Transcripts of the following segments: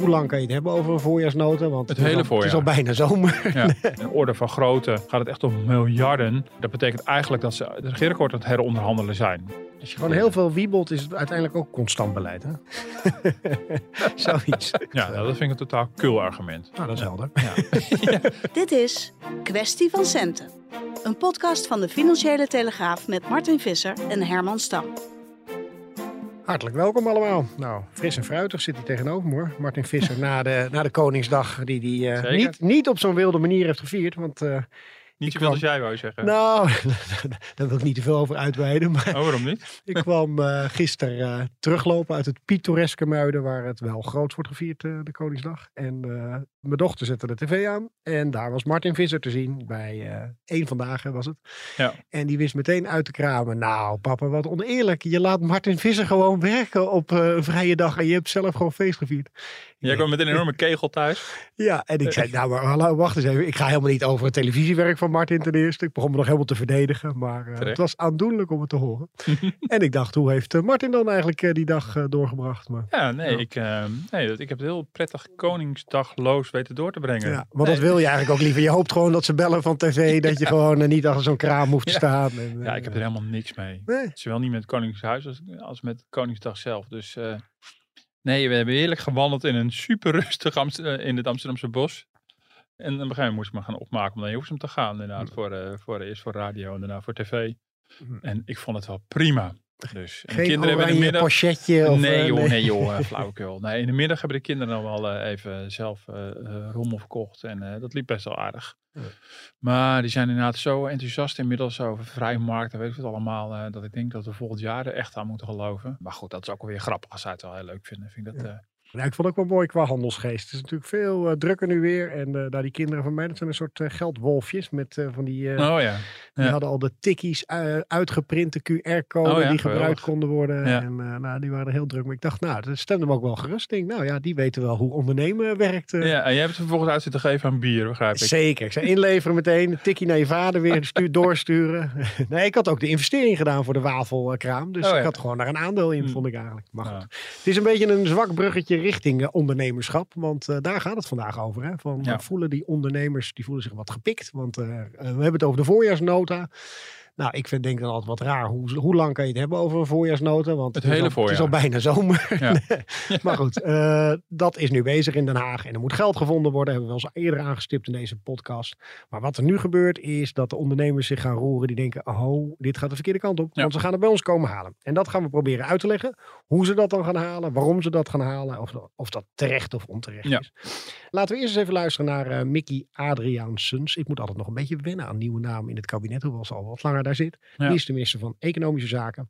Hoe lang kan je het hebben over een voorjaarsnota? Want Het is hele al- Het is al voorjaar. bijna zomer. Ja, in orde van grootte gaat het echt om miljarden. Dat betekent eigenlijk dat ze de regeerakkoord aan het heronderhandelen zijn. Als je Gewoon heel veel wiebelt is het uiteindelijk ook constant beleid. Hè? Zoiets. Ja, nou, dat vind ik een totaal kul argument. Nou, dat is helder. Dit is Kwestie van Centen. Een podcast van de Financiële Telegraaf met Martin Visser en Herman Stam. Hartelijk welkom allemaal. Nou, fris en fruitig zit hij tegenover me hoor. Martin Visser na de, na de Koningsdag die hij eh, niet, niet op zo'n wilde manier heeft gevierd. Want eh, Niet zoveel kwam- als jij wou zeggen. nou, daar wil ik niet te veel over uitweiden. Maar Oh, waarom niet? ik kwam eh gisteren teruglopen uit het pittoreske Muiden. Waar het wel groot wordt gevierd, de Koningsdag. En mijn dochter zette de tv aan. En daar was Martin Visser te zien. Bij eh één vandaag was het. Ja. En die wist meteen uit te kramen. Nou, papa, wat oneerlijk. Je laat Martin Visser gewoon werken op eh, een vrije dag. En je hebt zelf gewoon feest gevierd. Jij kwam met een enorme kegel thuis. Ja, en ik zei, nou, maar hallo, wacht eens even. Ik ga helemaal niet over het televisiewerk van Martin ten eerste. Ik begon me nog helemaal te verdedigen. Maar eh, het was aandoenlijk om het te horen. en ik dacht, hoe heeft Martin dan eigenlijk die dag doorgebracht? Maar, Ja, nee, Ja. Ik, nee ik heb het heel prettig Koningsdagloos weten door te brengen. ja, maar dat wil je eigenlijk ook liever. Je hoopt gewoon dat ze bellen van tv. dat je gewoon eh, niet achter zo'n kraam hoeft te Ja. staan. En, Ja, eh, ik heb er helemaal niks mee. Nee. Zowel niet met het Koningshuis als, als met Koningsdag zelf. Dus eh, nee, we hebben heerlijk gewandeld in een super rustig Amst- eh, in het Amsterdamse bos. En op een gegeven moment moest ik me gaan opmaken om naar Hilversum te gaan. Inderdaad, voor, eh, voor, eerst voor radio en daarna voor tv. En ik vond het wel prima. Dus, en Geen kinderen hebben in de middag... pochetje. Of, nee, eh, joh, nee joh, eh, flauwekul. Nee, in de middag hebben de kinderen dan wel eh, even zelf eh, rommel verkocht. En dat liep best wel aardig. Ja. Maar die zijn inderdaad zo enthousiast inmiddels over vrijmarkt en weet ik wat allemaal. dat ik denk dat we volgend jaar er echt aan moeten geloven. Maar goed, dat is ook alweer grappig als zij het wel heel leuk vinden. Vind ik dat, Nou, ik vond het ook wel mooi qua handelsgeest. Het is natuurlijk veel eh, drukker nu weer. En eh, daar die kinderen van mij, dat zijn een soort eh, geldwolfjes. Met van die... Oh ja. Die hadden al de tikkies uitgeprinte QR-code Oh ja, die gebruikt konden worden. Ja. En nou, die waren er heel druk mee. Ik dacht, nou, dat stemde me ook wel gerust. Denk, nou ja, die weten wel hoe ondernemen werkt. ja, en jij hebt het vervolgens uit zitten geven aan bier, begrijp ik. Zeker. Ik zei inleveren meteen, een tikkie naar je vader weer stuur, doorsturen. nee, ik had ook de investering gedaan voor de wafelkraam. Dus Oh ik had gewoon daar een aandeel in, Hmm. vond ik eigenlijk. Maar goed. Het is een beetje een zwak bruggetje richting eh, ondernemerschap. Want eh, daar gaat het vandaag over. Hè? Van, Ja. voelen die ondernemers, die voelen zich wat gepikt. Want eh, we hebben het over de voorjaarsnota. Nou, ik vind, denk dan altijd wat raar. Hoe, hoe lang kan je het hebben over een voorjaarsnota? Want Het is hele al, Het is al bijna zomer. Ja. maar goed, eh, dat is nu bezig in Den Haag. En er moet geld gevonden worden. Hebben we wel eens eerder aangestipt in deze podcast. Maar wat er nu gebeurt is dat de ondernemers zich gaan roeren. Die denken, oh, dit gaat de verkeerde kant op. Ja. Want ze gaan het bij ons komen halen. En dat gaan we proberen uit te leggen. Hoe ze dat dan gaan halen. Waarom ze dat gaan halen. Of, of dat terecht of onterecht Ja. is. Laten we eerst eens even luisteren naar eh, Mickey Adriaansens. Ik moet altijd nog een beetje wennen aan nieuwe namen in het kabinet. Hoewel ze al wat langer daar zit. Ja. Die is de minister van Economische Zaken.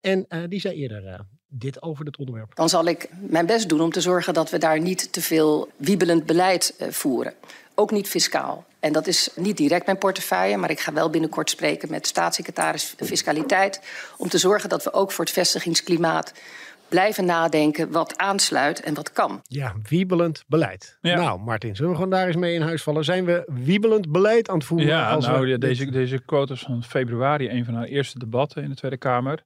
En eh, die zei eerder eh, dit over dit onderwerp. dan zal ik mijn best doen om te zorgen dat we daar niet te veel wiebelend beleid eh, voeren. Ook niet fiscaal. En dat is niet direct mijn portefeuille, maar ik ga wel binnenkort spreken met staatssecretaris Fiscaliteit. Om te zorgen dat we ook voor het vestigingsklimaat blijven nadenken wat aansluit en wat kan. Ja, wiebelend beleid. Ja. Nou, Martin, zullen we gewoon daar eens mee in huis vallen? Zijn we wiebelend beleid aan het voeren? Ja, als nou, we ja, dit- deze, deze quote is van februari, een van haar eerste debatten in de Tweede Kamer.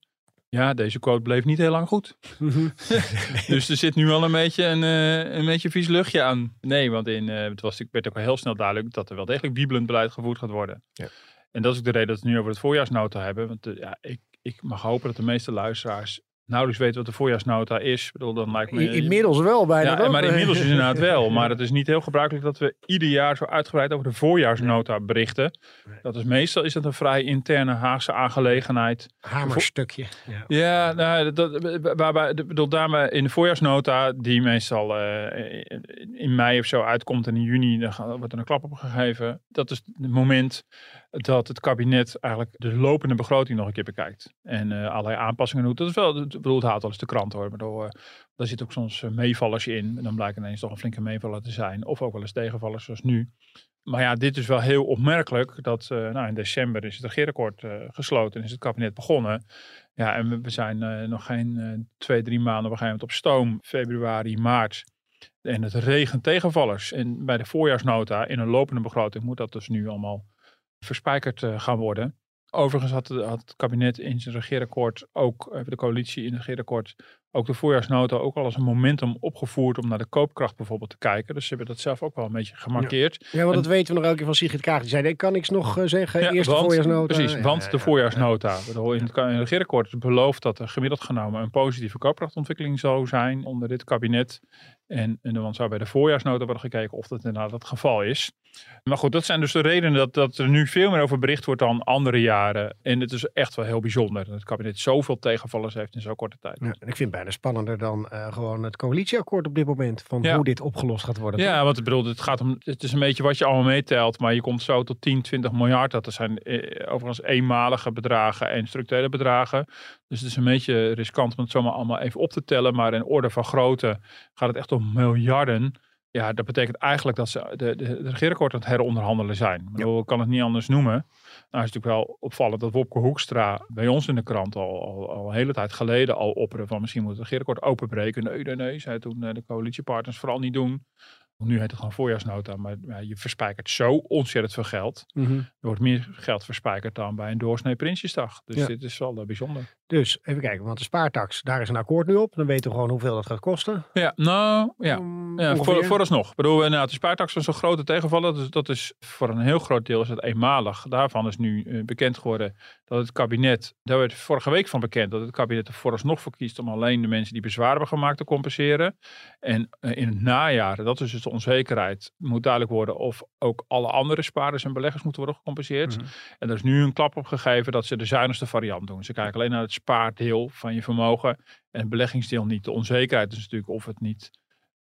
Ja, deze quote bleef niet heel lang goed. Dus er zit nu wel een beetje een, eh, een beetje vies luchtje aan. Nee, want in, eh, het was, werd ook al heel snel duidelijk dat er wel degelijk wiebelend beleid gevoerd gaat worden. Ja. En dat is ook de reden dat we het nu over het voorjaarsnota hebben. Want eh, ja, ik, ik mag hopen dat de meeste luisteraars nauwelijks weten wat de voorjaarsnota is. Ik bedoel, dan lijkt me, Inmiddels wel bijna. ja, maar inmiddels is inderdaad wel. Maar het is niet heel gebruikelijk dat we ieder jaar zo uitgebreid over de voorjaarsnota berichten. Dat is meestal is het een vrij interne Haagse aangelegenheid. Hamerstukje. Ja. Ja, nou, dat, waarbij, bedoel, daarmee in de voorjaarsnota, die meestal eh, in- mei of zo uitkomt en in juni dan wordt er een klap op gegeven. Dat is het moment dat het kabinet eigenlijk de lopende begroting nog een keer bekijkt. En uh, allerlei aanpassingen doet. Dat is wel, ik bedoel, het haalt wel eens de krant hoor. Maar uh, daar zit ook soms meevallers in. En dan blijkt ineens toch een flinke meevaller te zijn. Of ook wel eens tegenvallers zoals nu. Maar ja, dit is wel heel opmerkelijk dat nou, in december is het regeerakkoord gesloten en is het kabinet begonnen. Ja, en we, zijn nog geen twee, drie maanden, het op stoom, februari, maart. En het regent tegenvallers. En bij de voorjaarsnota in een lopende begroting moet dat dus nu allemaal verspijkerd gaan worden. Overigens had, had, het kabinet in zijn regeerakkoord ook, de coalitie in het regeerakkoord, ook de voorjaarsnota ook al als een momentum opgevoerd om naar de koopkracht bijvoorbeeld te kijken. Dus ze hebben dat zelf ook wel een beetje gemarkeerd. Ja, want dat weten we nog elke keer van Sigrid Kaag. Die zei, ik kan niks nog uh, zeggen, ja, eerst de voorjaarsnota. Precies, want de voorjaarsnota. In het, in het regeerakkoord is beloofd dat er gemiddeld genomen een positieve koopkrachtontwikkeling zou zijn onder dit kabinet. En, en dan zou bij de voorjaarsnota worden gekeken of dat inderdaad het geval is. Maar goed, dat zijn dus de redenen dat, dat er nu veel meer over bericht wordt dan andere jaren. En het is echt wel heel bijzonder dat het kabinet zoveel tegenvallers heeft in zo'n korte tijd. Ja, en ik vind bijna spannender dan uh, gewoon het coalitieakkoord op dit moment. Van ja. hoe dit opgelost gaat worden. Ja, want ik bedoel, het gaat om, het is een beetje wat je allemaal meetelt. Maar je komt zo tot 10, 20 miljard. Dat zijn eh, overigens eenmalige bedragen en structurele bedragen. Dus het is een beetje riskant om het zomaar allemaal even op te tellen. Maar in orde van grootte gaat het echt om miljarden. Ja, dat betekent eigenlijk dat ze de, de, de regeerakkoord aan het heronderhandelen zijn. Ik bedoel, kan het niet anders noemen. Nou is het natuurlijk wel opvallend dat Wopke Hoekstra bij ons in de krant al, al, al een hele tijd geleden al opperde van misschien moet het regeerakkoord openbreken. Nee, nee, nee, zei toen eh, de coalitiepartners vooral niet doen. Nu heet het gewoon voorjaarsnota, maar ja, je verspijkert zo ontzettend veel geld. Mhm. Er wordt meer geld verspijkerd dan bij een doorsnee Prinsjesdag. Dus Ja. dit is wel eh, bijzonder. Dus even kijken, want de spaartax, daar is een akkoord nu op. Dan weten we gewoon hoeveel dat gaat kosten. Ja, nou ja. Ja, voor, vooralsnog. Ik bedoel, nou, de spaartax was een grote tegenvaller. Dus dat is voor een heel groot deel is het eenmalig. Daarvan is nu eh, bekend geworden dat het kabinet, daar werd vorige week van bekend, dat het kabinet er vooralsnog voor kiest om alleen de mensen die bezwaar hebben gemaakt te compenseren. En eh, in het najaar, dat is dus de onzekerheid, moet duidelijk worden of ook alle andere spaarders en beleggers moeten worden gecompenseerd. Mhm. En er is nu een klap op gegeven dat ze de zuinigste variant doen. Ze kijken alleen naar het spaardeel van je vermogen en het beleggingsdeel niet. De onzekerheid is natuurlijk of het niet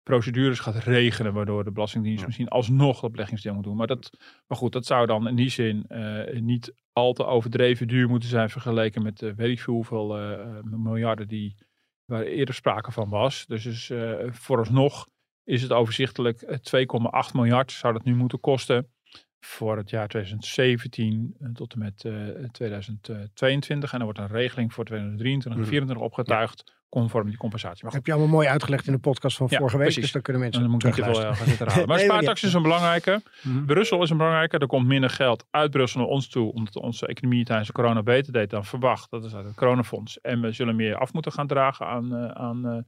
procedures gaat regenen, waardoor de Belastingdienst Ja. misschien alsnog dat beleggingsdeel moet doen. Maar, dat, maar goed, dat zou dan in die zin eh, niet al te overdreven duur moeten zijn vergeleken met de weet ik veel hoeveel eh, miljarden die waar eerder sprake van was. Dus, dus vooralsnog is het overzichtelijk eh, 2,8 miljard zou dat nu moeten kosten voor het jaar 2017 eh, tot en met eh, 2022. En er wordt een regeling voor 2023 en Mhm. 2024 opgetuigd conform die compensatie. Maar Heb je allemaal mooi uitgelegd in de podcast van Ja, vorige week. precies. Dus dan kunnen mensen dan moet ik niet veel eh, gaan zitten raden. Maar Nee, spaartax is een belangrijke. Brussel is een belangrijke. Er komt minder geld uit Brussel naar ons toe. Omdat onze economie tijdens de corona beter deed dan verwacht. Dat is uit het coronafonds. En we zullen meer af moeten gaan dragen aan, aan,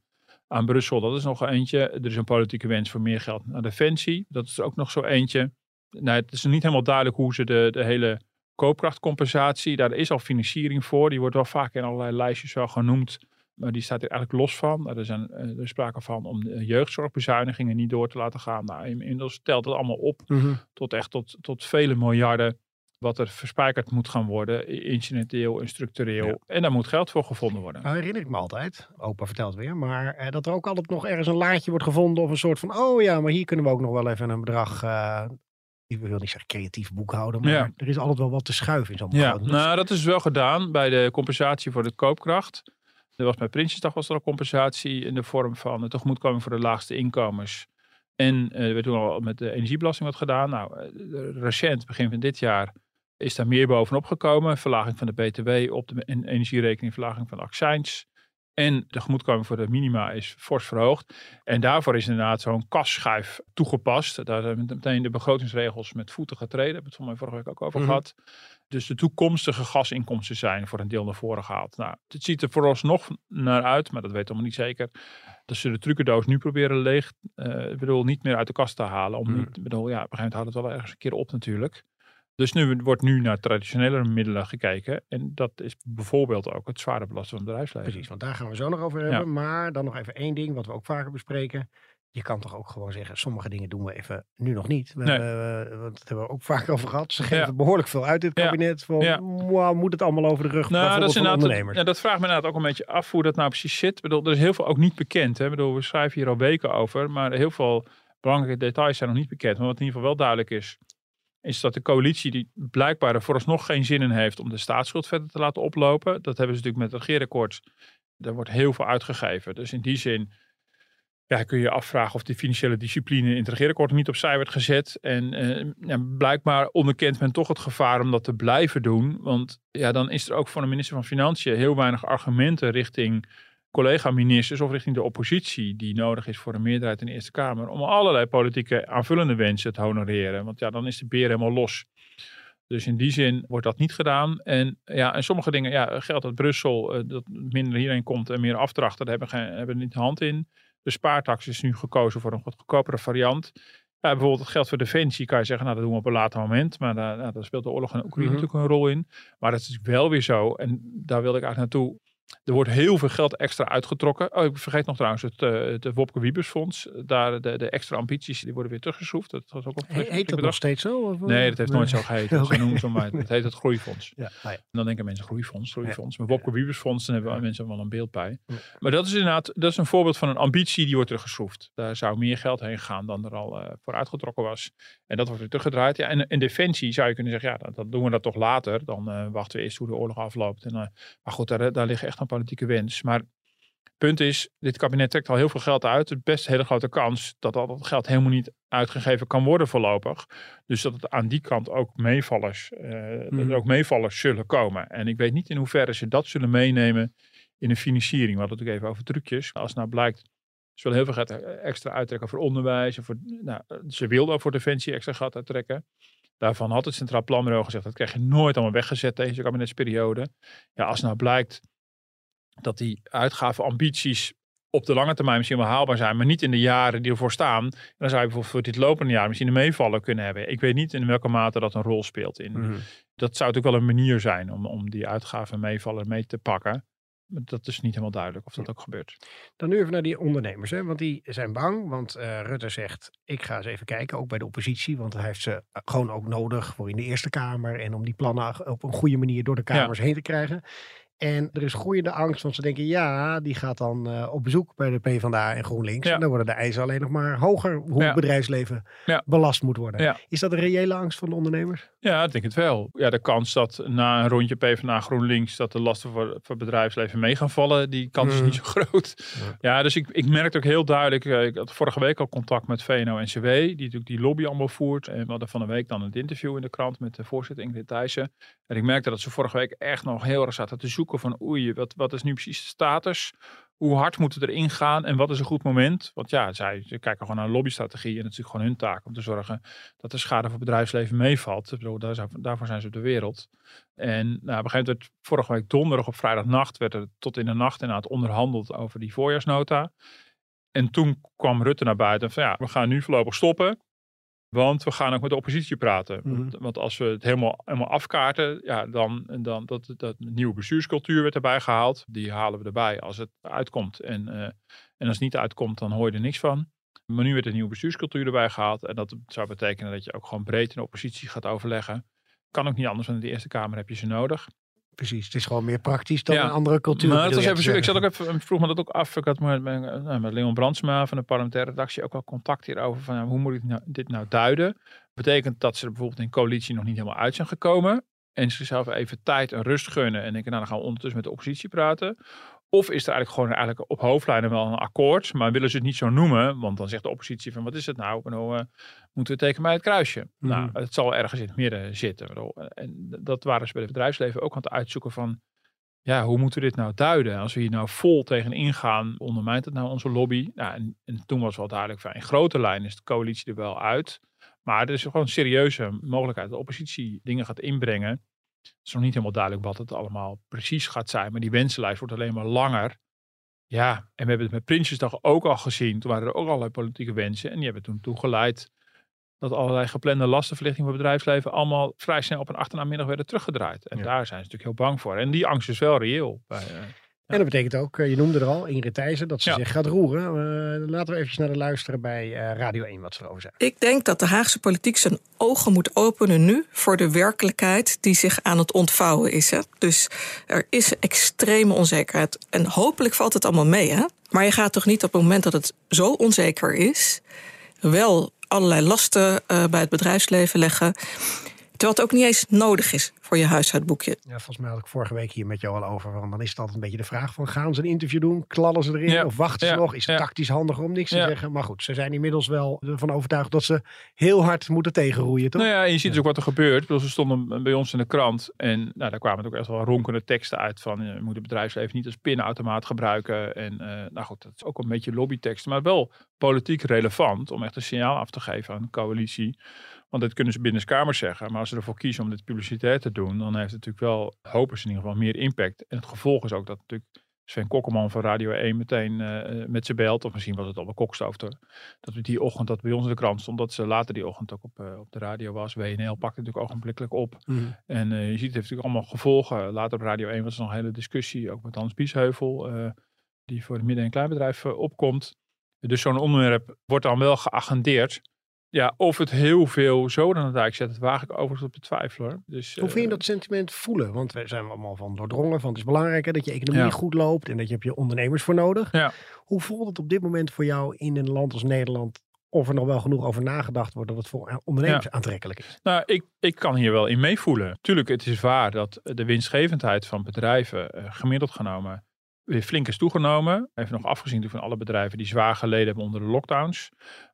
aan Brussel. Dat is nog eentje. Er is een politieke wens voor meer geld naar Defensie. Dat is ook nog zo eentje. Nou, het is niet helemaal duidelijk hoe ze de, de hele koopkrachtcompensatie. Daar is al financiering voor. Die wordt wel vaak in allerlei lijstjes wel genoemd. Maar die staat er eigenlijk los van. Nou, Er, zijn, eh, er is sprake van om de jeugdzorgbezuinigingen niet door te laten gaan. Nou, inmiddels telt het allemaal op Mhm. tot echt tot, tot vele miljarden. Wat er verspijkerd moet gaan worden, incidenteel en structureel. Ja. En daar moet geld voor gevonden worden. Nou herinner ik me altijd, opa vertelt weer, maar eh, dat er ook altijd nog ergens een laadje wordt gevonden of een soort van, oh ja, maar hier kunnen we ook nog wel even een bedrag, eh, ik wil niet zeggen creatief boekhouden, maar Ja. er is altijd wel wat te schuiven in zo'n Ja. Dus- nou dat is wel gedaan bij de compensatie voor de koopkracht. Er was bij Prinsjesdag was er al compensatie in de vorm van de tegemoetkoming voor de laagste inkomens. En eh, er werd toen al met de energiebelasting wat gedaan. Nou, eh, recent, begin van dit jaar, is daar meer bovenop gekomen. Verlaging van de BTW op de en energierekening, verlaging van de accijns. En de tegemoetkoming voor de minima is fors verhoogd. En daarvoor is inderdaad zo'n kasschijf toegepast. Daar hebben we meteen de begrotingsregels met voeten getreden. Daar hebben we het volgens mij vorige week ook over Mhm. gehad. Dus de toekomstige gasinkomsten zijn voor een deel naar voren gehaald. Nou, het ziet er vooralsnog naar uit, maar dat weten we allemaal niet zeker. Dat ze de trucendoos nu proberen leeg, ik bedoel, niet meer uit de kast te halen. Om Mhm. niet, bedoel, ja, op een gegeven moment houdt het wel ergens een keer op natuurlijk. Dus nu wordt nu naar traditionele middelen gekeken. En dat is bijvoorbeeld ook het zware belasten van het bedrijfsleven. Precies, want daar gaan we zo nog over hebben. Maar dan nog even één ding, wat we ook vaker bespreken. Je kan toch ook gewoon zeggen, sommige dingen doen we even nu nog niet. We Nee. hebben, want dat hebben we ook vaak over gehad. Ze geven Ja. behoorlijk veel uit, dit kabinet. Van, Ja. "Mwah, moet het allemaal over de rug Nou, dat, is van ondernemers? ja, dat vraagt me inderdaad ook een beetje af hoe dat nou precies zit. Ik bedoel, er is heel veel ook niet bekend. Hè? Ik bedoel, we schrijven hier al weken over, maar heel veel belangrijke details zijn nog niet bekend. Maar wat in ieder geval wel duidelijk is, is dat de coalitie die blijkbaar er vooralsnog geen zin in heeft om de staatsschuld verder te laten oplopen. Dat hebben ze natuurlijk met het regeerakkoord. Daar wordt heel veel uitgegeven. Dus in die zin ja, kun je je afvragen of die financiële discipline in het regeerakkoord niet opzij werd gezet. En eh, ja, blijkbaar onderkent men toch het gevaar om dat te blijven doen. Want ja, dan is er ook voor de minister van Financiën heel weinig argumenten richting collega-ministers of richting de oppositie die nodig is voor een meerderheid in de Eerste Kamer om allerlei politieke aanvullende wensen te honoreren. Want ja, dan is de beer helemaal los. Dus in die zin wordt dat niet gedaan. En ja, en sommige dingen, ja, geldt dat Brussel, uh, dat minder hierheen komt en meer afdrachten, daar hebben, hebben niet de hand in. De spaartax is nu gekozen voor een wat goedkopere variant. Ja, bijvoorbeeld het geld voor defensie kan je zeggen, nou dat doen we op een later moment. Maar daar, nou, daar speelt de oorlog in Oekraïne mm natuurlijk een rol in. Maar dat is wel weer zo. En daar wilde ik eigenlijk naartoe. Er wordt heel veel geld extra uitgetrokken. Oh, ik vergeet nog trouwens het, uh, het Wopke Wiebesfonds. Daar de, de extra ambities die worden weer teruggeschroefd. Dat was ook een Heet dat nog steeds zo? Of? Nee, dat heeft nee. nooit zo geheten. okay. Zo noemen ze maar. Het heet het Groeifonds. Ja. Ah, ja. En dan denken mensen Groeifonds, Groeifonds. Maar Wopke Wiebesfonds, dan hebben mensen wel een beeld bij. Maar dat is inderdaad dat is een voorbeeld van een ambitie die wordt teruggeschroefd. Daar zou meer geld heen gaan dan er al uh, voor uitgetrokken was. En dat wordt weer teruggedraaid. Ja, en in defensie zou je kunnen zeggen, ja, dat, dat doen we dat toch later. Dan uh, wachten we eerst hoe de oorlog afloopt. En, maar goed, daar, daar liggen echt een politieke wens. Maar punt is, dit kabinet trekt al heel veel geld uit. Het best hele grote kans dat al dat geld helemaal niet uitgegeven kan worden voorlopig. Dus dat het aan die kant ook meevallers, uh, mm. dat er ook meevallers zullen komen. En ik weet niet in hoeverre ze dat zullen meenemen in de financiering. We hadden het ook even over trucjes. Als nou blijkt, ze willen heel veel geld extra uittrekken voor onderwijs. Voor, nou, ze wilden ook voor defensie extra geld uittrekken. Daarvan had het Centraal Planbureau gezegd, dat krijg je nooit allemaal weggezet deze kabinetsperiode. Ja, als nou blijkt dat die uitgavenambities op de lange termijn misschien wel haalbaar zijn, maar niet in de jaren die ervoor staan. Dan zou je bijvoorbeeld voor dit lopende jaar misschien een meevallen kunnen hebben. Ik weet niet in welke mate dat een rol speelt. In. Mm -hmm. Dat zou natuurlijk wel een manier zijn om, om die uitgaven meevallen mee te pakken. Maar dat is niet helemaal duidelijk of dat ook gebeurt. Dan nu even naar die ondernemers, hè? want die zijn bang. Want uh, Rutte zegt, ik ga eens even kijken, ook bij de oppositie. Want hij heeft ze gewoon ook nodig voor in de Eerste Kamer. En om die plannen op een goede manier door de Kamers ja. heen te krijgen. En er is groeiende angst, want ze denken, ja, die gaat dan uh, op bezoek bij de PvdA en GroenLinks. Ja. En dan worden de eisen alleen nog maar hoger hoe ja. het bedrijfsleven ja. belast moet worden. Is dat een reële angst van de ondernemers? Ja, ik denk het wel. Ja, de kans dat na een rondje PvdA GroenLinks dat de lasten voor, voor het bedrijfsleven mee gaan vallen, die kans mm. is niet zo groot. Ja, dus ik, ik merk ook heel duidelijk, uh, ik had vorige week al contact met VNO-NCW, die natuurlijk die lobby allemaal voert. En we hadden van een week dan een interview in de krant met de voorzitter Ingrid Thijssen. En ik merkte dat ze vorige week echt nog heel erg zaten te zoeken van oei, wat, wat is nu precies de status? Hoe hard moeten we erin gaan en wat is een goed moment? Want ja, zij kijken gewoon naar lobbystrategie en het is natuurlijk gewoon hun taak om te zorgen dat de schade voor het bedrijfsleven meevalt. Ik daar daarvoor zijn ze op de wereld. En nou, op een gegeven moment, vorige week donderdag op vrijdagnacht, werd er tot in de nacht inderdaad onderhandeld over die voorjaarsnota. En toen kwam Rutte naar buiten van ja, we gaan nu voorlopig stoppen. Want we gaan ook met de oppositie praten. Mm -hmm. want, als we het helemaal, helemaal afkaarten, ja, dan, dan dat, dat nieuwe bestuurscultuur werd erbij gehaald. Die halen we erbij als het uitkomt. En, uh, en als het niet uitkomt, dan hoor je er niks van. Maar nu werd een nieuwe bestuurscultuur erbij gehaald. En dat zou betekenen dat je ook gewoon breed in de oppositie gaat overleggen. Kan ook niet anders, want in de Eerste Kamer heb je ze nodig. Precies, het is gewoon meer praktisch dan ja. een andere cultuur. Maar het was even, ik zat ook even, vroeg me dat ook af. Ik had met, met, met Leon Brandsma van de parlementaire redactie ook wel contact hierover. Van hoe moet ik nou, dit nou duiden? Betekent dat ze er bijvoorbeeld in coalitie nog niet helemaal uit zijn gekomen. En zichzelf even tijd en rust gunnen. En denken, nou dan gaan we ondertussen met de oppositie praten. Of is er eigenlijk gewoon eigenlijk op hoofdlijnen wel een akkoord, maar willen ze het niet zo noemen? Want dan zegt de oppositie van wat is het nou? nou uh, moeten we tekenen bij het kruisje? Mm. Nou, het zal ergens in het midden zitten. En dat waren ze bij het bedrijfsleven ook aan het uitzoeken van, ja, hoe moeten we dit nou duiden? Als we hier nou vol tegen ingaan, ondermijnt het nou onze lobby? Nou, en, en toen was wel duidelijk van, in grote lijnen is de coalitie er wel uit. Maar er is gewoon een serieuze mogelijkheid dat de oppositie dingen gaat inbrengen het is nog niet helemaal duidelijk wat het allemaal precies gaat zijn. Maar die wensenlijst wordt alleen maar langer. Ja, en we hebben het met Prinsjesdag ook al gezien. Toen waren er ook allerlei politieke wensen. En die hebben toen toegeleid dat allerlei geplande lastenverlichting voor bedrijfsleven allemaal vrij snel op een achternaamiddag werden teruggedraaid. En ja. daar zijn ze natuurlijk heel bang voor. En die angst is wel reëel. Bij, uh, en dat betekent ook, je noemde er al, Ingrid Thijssen, dat ze ja. zich gaat roeren. Uh, laten we even naar de luisteren bij uh, Radio 1 wat ze erover zeggen. Ik denk dat de Haagse politiek zijn ogen moet openen nu voor de werkelijkheid die zich aan het ontvouwen is. Hè? Dus er is extreme onzekerheid. En hopelijk valt het allemaal mee. Hè? Maar je gaat toch niet op het moment dat het zo onzeker is, wel allerlei lasten uh, bij het bedrijfsleven leggen. Terwijl het ook niet eens nodig is voor je huishoudboekje. Ja, volgens mij had ik vorige week hier met jou al over. Want dan is het altijd een beetje de vraag van gaan ze een interview doen? Klallen ze erin of wachten ze nog? Is het tactisch handiger om niks te zeggen? Maar goed, ze zijn inmiddels wel ervan overtuigd dat ze heel hard moeten tegenroeien. Toch? Nou ja, en je ziet dus ook wat er gebeurt. Ze stonden bij ons in de krant en nou, daar kwamen ook echt wel ronkende teksten uit van je moet het bedrijfsleven niet als pinautomaat gebruiken. En uh, nou goed, dat is ook een beetje lobbyteksten, maar wel politiek relevant om echt een signaal af te geven aan de coalitie. Want dat kunnen ze binnenskamers zeggen. Maar als ze ervoor kiezen om dit publiciteit te doen, dan heeft het natuurlijk wel, hopen ze in ieder geval, meer impact. En het gevolg is ook dat natuurlijk Sven Kokkelman van Radio 1 meteen uh, met ze belt. Of misschien was het al een. Dat we die ochtend dat bij ons in de krant stond. Dat ze later die ochtend ook op, uh, op de radio was. WNL pakte natuurlijk ogenblikkelijk op. Mm. En uh, je ziet het heeft natuurlijk allemaal gevolgen. Later op Radio 1 was er nog een hele discussie. Ook met Hans Biesheuvel. die voor het midden- en kleinbedrijf opkomt. Dus zo'n onderwerp wordt dan wel geagendeerd. Ja, of het heel veel zo dan het zet, het waag ik overigens op te twijfelen. Dus, Hoe vind je eh, dat sentiment voelen? Want we zijn allemaal van doordrongen van het is belangrijk dat je economie goed loopt en dat je hebt je ondernemers voor nodig. Ja. Hoe voelt het op dit moment voor jou in een land als Nederland of er nog wel genoeg over nagedacht wordt dat het voor ondernemers aantrekkelijk is? Nou, ik, ik kan hier wel in meevoelen. Tuurlijk, het is waar dat de winstgevendheid van bedrijven uh, gemiddeld genomen weer flink is toegenomen. Even nog afgezien van alle bedrijven die zwaar geleden hebben onder de lockdowns.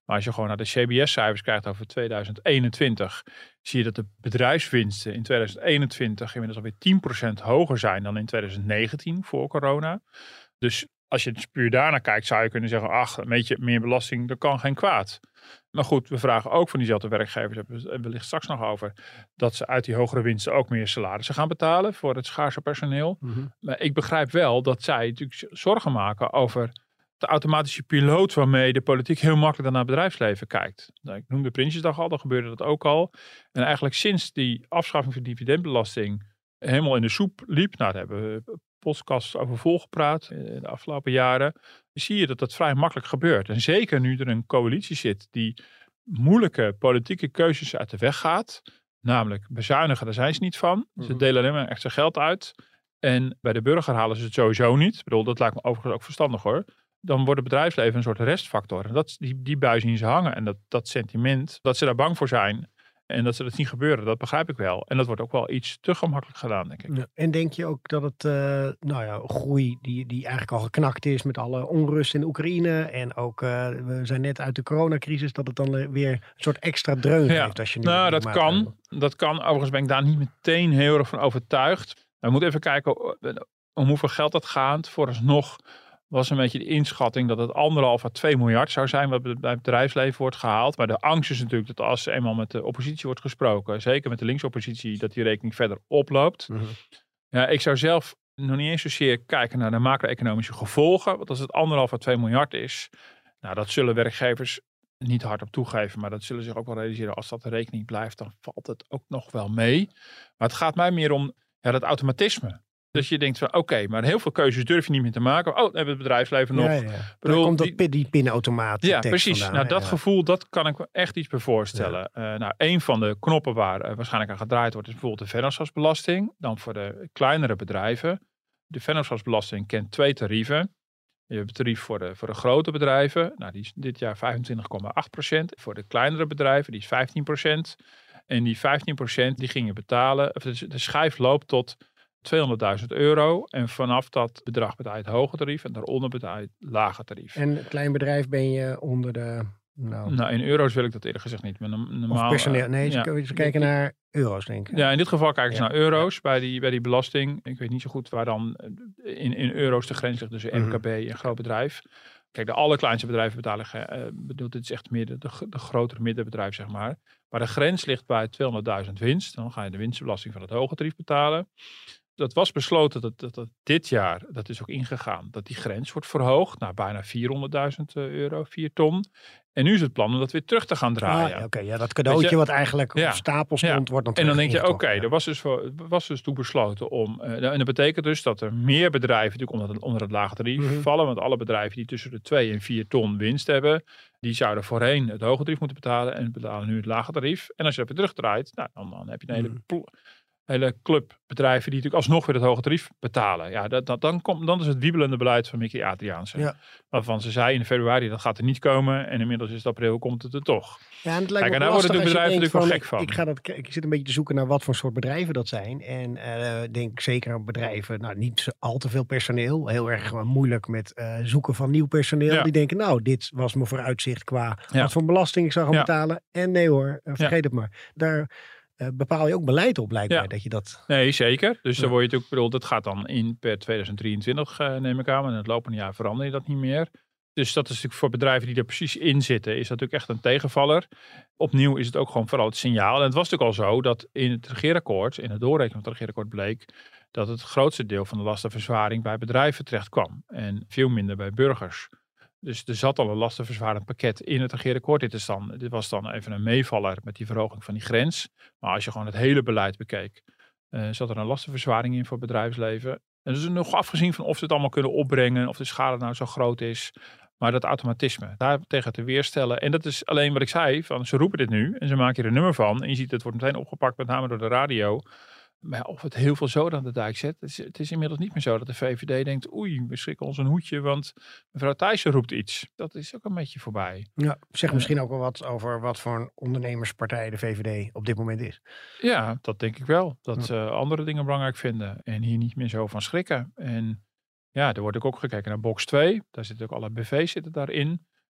Maar als je gewoon naar de CBS-cijfers kijkt over 2021, zie je dat de bedrijfswinsten in 2021 inmiddels alweer 10% hoger zijn dan in 2019 voor corona. Dus als je het puur daarna kijkt, zou je kunnen zeggen, ach, een beetje meer belasting, dat kan geen kwaad. Maar goed, we vragen ook van diezelfde werkgevers, hebben we wellicht straks nog over, dat ze uit die hogere winsten ook meer salarissen gaan betalen voor het schaarse personeel. Mhm. Maar ik begrijp wel dat zij natuurlijk zorgen maken over de automatische piloot waarmee de politiek heel makkelijk naar het bedrijfsleven kijkt. Nou, ik noemde Prinsjesdag al, dan gebeurde dat ook al. En eigenlijk sinds die afschaffing van dividendbelasting helemaal in de soep liep, nou daar hebben we podcast over volgepraat in de afgelopen jaren, zie je dat dat vrij makkelijk gebeurt. En zeker nu er een coalitie zit die moeilijke politieke keuzes uit de weg gaat, namelijk bezuinigen, daar zijn ze niet van. Ze mhm. delen alleen maar echt zijn geld uit. En bij de burger halen ze het sowieso niet. Ik bedoel, dat lijkt me overigens ook verstandig hoor dan wordt het bedrijfsleven een soort restfactor. En dat, die, die bui zien ze hangen. En dat, dat sentiment, dat ze daar bang voor zijn. En dat ze dat zien gebeuren, dat begrijp ik wel. En dat wordt ook wel iets te gemakkelijk gedaan, denk ik. Ja, en denk je ook dat het, uh, nou ja, groei die, die eigenlijk al geknakt is met alle onrust in Oekraïne. En ook, uh, we zijn net uit de coronacrisis, dat het dan weer een soort extra dreun ja. heeft. Als je nu nou, dat kan. Dat kan. Overigens ben ik daar niet meteen heel erg van overtuigd. We moeten even kijken eh, om hoeveel geld dat gaat. Vooralsnog was een beetje de inschatting dat het anderhalf à 2 miljard zou zijn wat bij het bedrijfsleven wordt gehaald. Maar de angst is natuurlijk dat als eenmaal met de oppositie wordt gesproken, zeker met de linksoppositie, dat die rekening verder oploopt. Mhm. Ja, ik zou zelf nog niet eens zozeer kijken naar de macro-economische gevolgen. Want als het anderhalf à 2 miljard is, nou dat zullen werkgevers niet hard op toegeven, maar dat zullen zich ook wel realiseren. Als dat de rekening blijft, dan valt het ook nog wel mee. Maar het gaat mij meer om ja, dat automatisme. Dus je denkt van oké, maar heel veel keuzes durf je niet meer te maken. Oh, dan hebben we het bedrijfsleven nog. Ja, ja. Bedoel, komt dat, die, die pinautomaat. Ja, precies. nou, dat gevoel, dat kan ik me echt iets bij voorstellen. Uh, nou, een van de knoppen waar uh, waarschijnlijk aan gedraaid wordt, is bijvoorbeeld de vennootschapsbelasting. Dan voor de kleinere bedrijven. De vennootschapsbelasting kent twee tarieven. Je hebt het tarief voor de, voor de grote bedrijven. Nou, die is dit jaar 25,8% Voor de kleinere bedrijven, die is 15% En die 15% die ging je betalen. Of de, de schijf loopt tot 200.000 euro. En vanaf dat bedrag betaal je het hoge tarief en daaronder betaal je het lage tarief. En klein bedrijf ben je onder de... Nou, nou in euro's wil ik dat eerlijk gezegd niet. Maar normaal, of personeel. Nee, ja. ze kijken naar euro's denk ik. Ja, in dit geval kijken ze naar euro's bij die, bij die belasting. Ik weet niet zo goed waar dan in, in euro's de grens ligt tussen MKB mhm. en groot bedrijf. Kijk, de allerkleinste bedrijven betalen, uh, bedoel, dit is echt meer de, de, de grotere middenbedrijf, zeg maar. Maar de grens ligt bij 200.000 winst. Dan ga je de winstbelasting van het hoge tarief betalen dat was besloten dat, dat, dat, dit jaar, dat is ook ingegaan, dat die grens wordt verhoogd naar bijna 400.000 eh, euro, 4 ton. En nu is het plan om dat weer terug te gaan draaien. Ah, oké, ja, dat cadeautje wat eigenlijk op stapel stond, wordt dan En dan denk je, oké, er was dus, was dus toe besloten om, uh, en dat betekent dus dat er meer bedrijven natuurlijk onder het, onder het lage tarief mhm. vallen, want alle bedrijven die tussen de 2 en 4 ton winst hebben, die zouden voorheen het hoge tarief moeten betalen en betalen nu het lage tarief. En als je dat weer terugdraait, nou, dan, dan heb je een hele... Mhm hele club bedrijven die natuurlijk alsnog weer het hoge tarief betalen. Ja, dat, dat, dan, komt, dan is het wiebelende beleid van Mickey Adriaanse. Ja. Waarvan ze zei in februari dat gaat er niet komen. En inmiddels is het april, komt het er toch. Ja, en het lijkt Kijk, en daar worden de bedrijven natuurlijk wel gek van. Ik, ga dat, ik zit een beetje te zoeken naar wat voor soort bedrijven dat zijn. En eh, denk zeker aan bedrijven, nou niet zo al te veel personeel. Heel erg gewoon moeilijk met eh, zoeken van nieuw personeel. Ja. Die denken, nou dit was mijn vooruitzicht qua Ja. wat voor belasting ik zou gaan betalen. En nee hoor, eh, vergeet het maar. Daar eh, bepaal je ook beleid op blijkbaar. Ja. Dat je dat... Nee, zeker. Dus Ja. dan word je natuurlijk, bedoel, dat gaat dan in per 2023 eh, neem ik aan. En in het lopende jaar verander je dat niet meer. Dus dat is natuurlijk voor bedrijven die er precies in zitten, is dat natuurlijk echt een tegenvaller. Opnieuw is het ook gewoon vooral het signaal. En het was natuurlijk al zo dat in het regeerakkoord, in het doorrekenen van het regeerakkoord bleek, dat het grootste deel van de lastenverzwaring bij bedrijven terecht kwam. En veel minder bij burgers. Dus er zat al een lastenverzwarend pakket in het regeerakkoord. Dit, is dan, dit was dan even een meevaller met die verhoging van die grens. Maar als je gewoon het hele beleid bekeek, eh, zat er een lastenverzwaring in voor het bedrijfsleven. En dus nog afgezien van of ze het allemaal kunnen opbrengen, of de schade nou zo groot is. Maar dat automatisme, daar tegen te weerstellen. En dat is alleen wat ik zei, van ze roepen dit nu en ze maken er een nummer van. En je ziet, het wordt meteen opgepakt, met name door de radio. Maar of het heel veel zoden aan de dijk zet. Het is, het is inmiddels niet meer zo dat de VVD denkt, oei, we schrikken ons een hoedje, want mevrouw Thijssen roept iets. Dat is ook een beetje voorbij. Ja, zeg Eh. misschien ook wel wat over wat voor een ondernemerspartij de VVD op dit moment is. Ja, dat denk ik wel. Dat ze andere dingen belangrijk vinden en hier niet meer zo van schrikken. En ja, er wordt ook, ook gekeken naar box 2. Daar zitten ook alle BV's zitten daarin.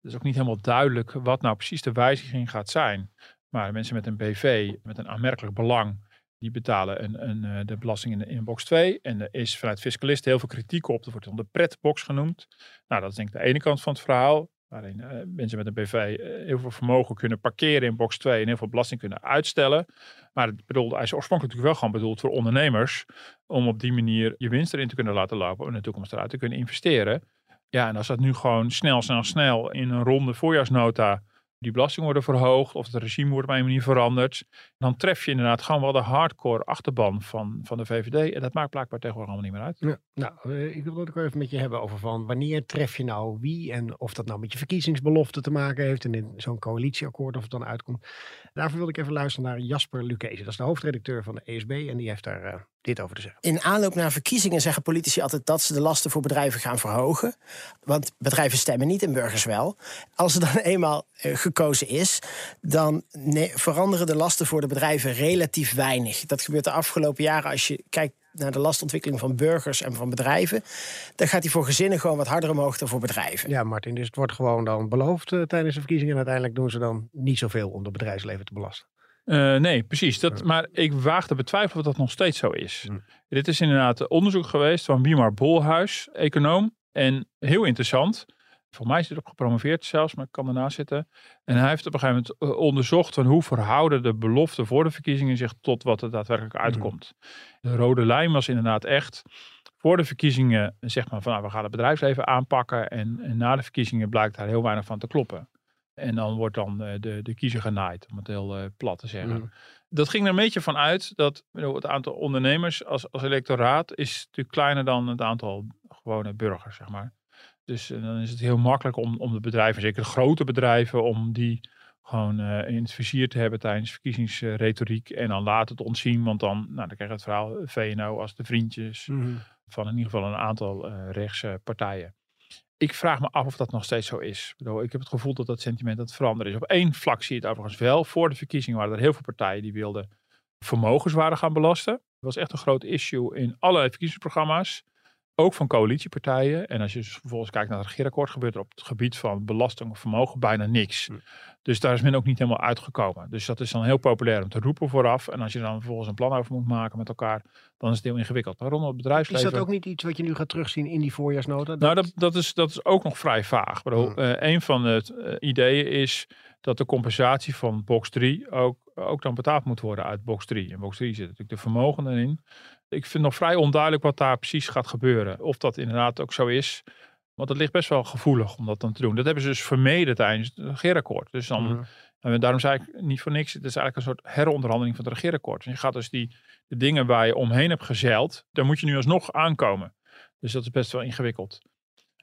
Het is ook niet helemaal duidelijk wat nou precies de wijziging gaat zijn. Maar mensen met een BV, met een aanmerkelijk belang, die betalen een, een, eh, de belasting in, de, in box 2. En er is vanuit fiscalisten heel veel kritiek op. Dat wordt dan de pretbox genoemd. Nou, dat is denk ik de ene kant van het verhaal. Waarin eh, mensen met een BV eh, heel veel vermogen kunnen parkeren in box 2 en heel veel belasting kunnen uitstellen. Maar het bedoelde, hij is oorspronkelijk natuurlijk wel gewoon bedoeld voor ondernemers. Om op die manier je winst erin te kunnen laten lopen. En in de toekomst eruit te kunnen investeren. Ja, en als dat nu gewoon snel, snel, snel in een ronde voorjaarsnota die belasting worden verhoogd of het regime wordt op een manier veranderd. Dan tref je inderdaad gewoon wel de hardcore achterban van, van de VVD. En dat maakt blijkbaar tegenwoordig allemaal niet meer uit. Ja, nou, eh, ik wil het ook even met je hebben over van wanneer tref je nou wie en of dat nou met je verkiezingsbelofte te maken heeft en in zo'n coalitieakkoord of het dan uitkomt. Daarvoor wil ik even luisteren naar Jasper Lucchese. Dat is de hoofdredacteur van de ESB en die heeft daar eh, dit over te zeggen. In aanloop naar verkiezingen zeggen politici altijd dat ze de lasten voor bedrijven gaan verhogen. Want bedrijven stemmen niet en burgers wel. Als er dan eenmaal eh, gekozen is, dan veranderen de lasten voor de bedrijven relatief weinig. Dat gebeurt de afgelopen jaren als je kijkt naar de lastontwikkeling van burgers en van bedrijven. Dan gaat die voor gezinnen gewoon wat harder omhoog dan voor bedrijven. Ja, Martin, dus het wordt gewoon dan beloofd eh, tijdens de verkiezingen en uiteindelijk doen ze dan niet zoveel om het bedrijfsleven te belasten. Eh, nee, precies. Dat, Maar ik waag te betwijfelen of dat nog steeds zo is. Hm. Dit is inderdaad onderzoek geweest van Wiemar Bolhuis, econoom. En heel interessant. Voor mij is hij erop gepromoveerd zelfs, maar ik kan ernaast zitten. En hij heeft op een gegeven moment eh, onderzocht van hoe verhouden de beloften voor de verkiezingen zich tot wat er daadwerkelijk uitkomt. De rode lijn was inderdaad echt voor de verkiezingen zeg maar van nou, we gaan het bedrijfsleven aanpakken. En, en na de verkiezingen blijkt daar heel weinig van te kloppen. En dan wordt dan eh, de, de kiezer genaaid, om het heel eh, plat te zeggen. Mhm. Dat ging er een beetje van uit dat het aantal ondernemers als, als electoraat is natuurlijk kleiner dan het aantal gewone burgers, zeg maar. Dus eh, dan is het heel makkelijk om, om de bedrijven, zeker de grote bedrijven, om die gewoon eh, in het vizier te hebben tijdens verkiezingsretoriek en dan later te ontzien. Want dan, nou, dan krijg je het verhaal VNO als de vriendjes van in ieder geval een aantal eh rechtse partijen. Ik vraag me af of dat nog steeds zo is. Ik, bedoel, ik heb het gevoel dat dat sentiment aan het veranderen is. Op één vlak zie je het overigens wel. Voor de verkiezingen waren er heel veel partijen die wilden vermogenswaarde gaan belasten. Dat was echt een groot issue in alle verkiezingsprogramma's. Ook van coalitiepartijen. En als je dus vervolgens kijkt naar het regeerakkoord, gebeurt er op het gebied van belasting of vermogen bijna niks. Hm. Dus daar is men ook niet helemaal uitgekomen. Dus dat is dan heel populair om te roepen vooraf. En als je dan vervolgens een plan over moet maken met elkaar, dan is het heel ingewikkeld. Maar rondom het Is bedrijfsleven. dat ook niet iets wat je nu gaat terugzien in die voorjaarsnota? Nou, dat, dat, is, dat is ook nog vrij vaag. Eh, een van de eh, ideeën is dat de compensatie van box 3 ook, ook dan betaald moet worden uit box 3. In box 3 zit natuurlijk de vermogen erin. Ik vind nog vrij onduidelijk wat daar precies gaat gebeuren. Of dat inderdaad ook zo is. Want het ligt best wel gevoelig om dat dan te doen. Dat hebben ze dus vermeden tijdens het regeerakkoord. Dus dan, Mhm. en daarom zei ik niet voor niks. Het is eigenlijk een soort heronderhandeling van het regeerakkoord. En je gaat dus die de dingen waar je omheen hebt gezeild. Daar moet je nu alsnog aankomen. Dus dat is best wel ingewikkeld.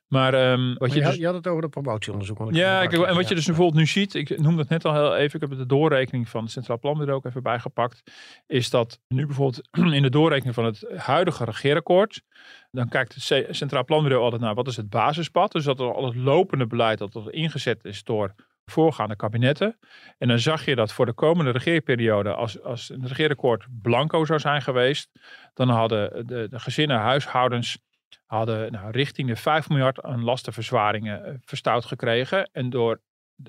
Maar ehm, wat Maar je je, had, dus... je had het over de promotieonderzoek. want ik Ja, kijk, en wat ja. je dus bijvoorbeeld nu ziet, ik noemde het net al heel even, ik heb de doorrekening van het Centraal Planbureau ook even bijgepakt, is dat nu bijvoorbeeld in de doorrekening van het huidige regeerakkoord, dan kijkt het Centraal Planbureau altijd naar wat is het basispad, dus dat er al het lopende beleid dat er ingezet is door voorgaande kabinetten. En dan zag je dat voor de komende regeerperiode, als, als een regeerakkoord blanco zou zijn geweest, dan hadden de, de gezinnen, huishoudens hadden nou, richting de 5 miljard aan lastenverzwaringen eh, verstouwd gekregen. En door,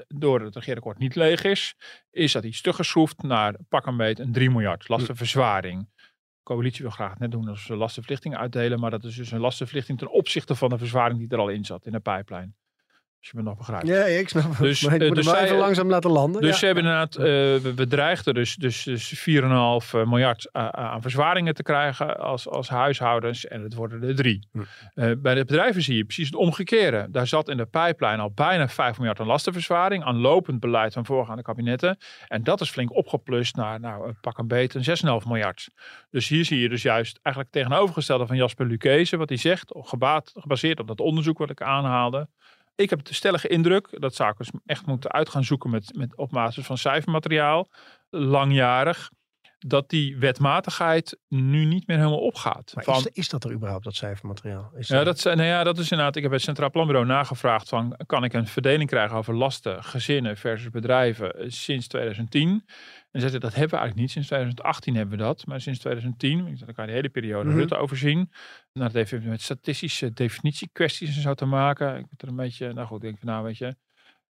door het regeerakkoord niet leeg is, is dat iets teruggeschroefd naar pak een beet een 3 miljard lastenverzwaring. De coalitie wil graag het net doen als ze lastenverlichting uitdelen, maar dat is dus een lastenverlichting ten opzichte van de verzwaring die er al in zat in de pijplijn. Als je me nog begrijpt. Ja, ik snap het. Dus, maar ik eh, moet dus hem wel zij- even langzaam laten landen. Dus ja. ze hebben inderdaad, eh, we, dreigden dus, dus, dus 4,5 miljard a- a- aan verzwaringen te krijgen als, als huishoudens. En het worden er drie. Hm. Eh, bij de bedrijven zie je precies het omgekeerde. Daar zat in de pijplijn al bijna 5 miljard aan lastenverzwaring. Aan lopend beleid van voorgaande kabinetten. En dat is flink opgeplust naar nou, een pak een beet een 6,5 miljard. Dus hier zie je dus juist eigenlijk het tegenovergestelde van Jasper Lucchese. Wat hij zegt, gebaat, gebaseerd op dat onderzoek wat ik aanhaalde. Ik heb de stellige indruk, dat dus echt moeten uit gaan zoeken met, met, op basis van cijfermateriaal, langjarig, dat die wetmatigheid nu niet meer helemaal opgaat. Maar Van- is, is dat er überhaupt, dat cijfermateriaal? Is ja, dat, zijn- nou ja, dat is inderdaad. Ik heb bij het Centraal Planbureau nagevraagd van kan ik een verdeling krijgen over lasten, gezinnen versus bedrijven eh, sinds 2010. En zeiden dat hebben we eigenlijk niet. Sinds 2018 hebben we dat, maar sinds 2010, ik- kan je de hele periode Mhm. Rutte overzien. Nou, dat heeft even met statistische definitiekwesties en zo te maken. Ik ben er een beetje, nou goed, ik denk van nou weet je,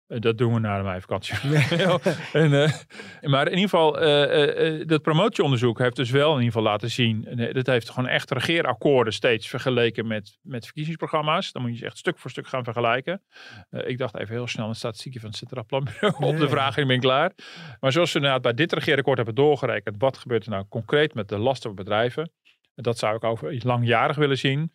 dat doen we na mijn vakantie. En, eh, maar in ieder geval, eh, eh, eh, dat promotieonderzoek heeft dus wel in ieder geval laten zien. en, eh, dat heeft gewoon echt regeerakkoorden steeds vergeleken met, met verkiezingsprogramma's. Dan moet je ze echt stuk voor stuk gaan vergelijken. Eh, ik dacht even heel snel een statistiekje van het Centraal Planbureau op de vraag en ik ben klaar. Maar zoals ze inderdaad bij dit regeerakkoord hebben doorgerekend. Wat gebeurt er nou concreet met de lasten voor bedrijven? Dat zou ik over iets langjarig willen zien.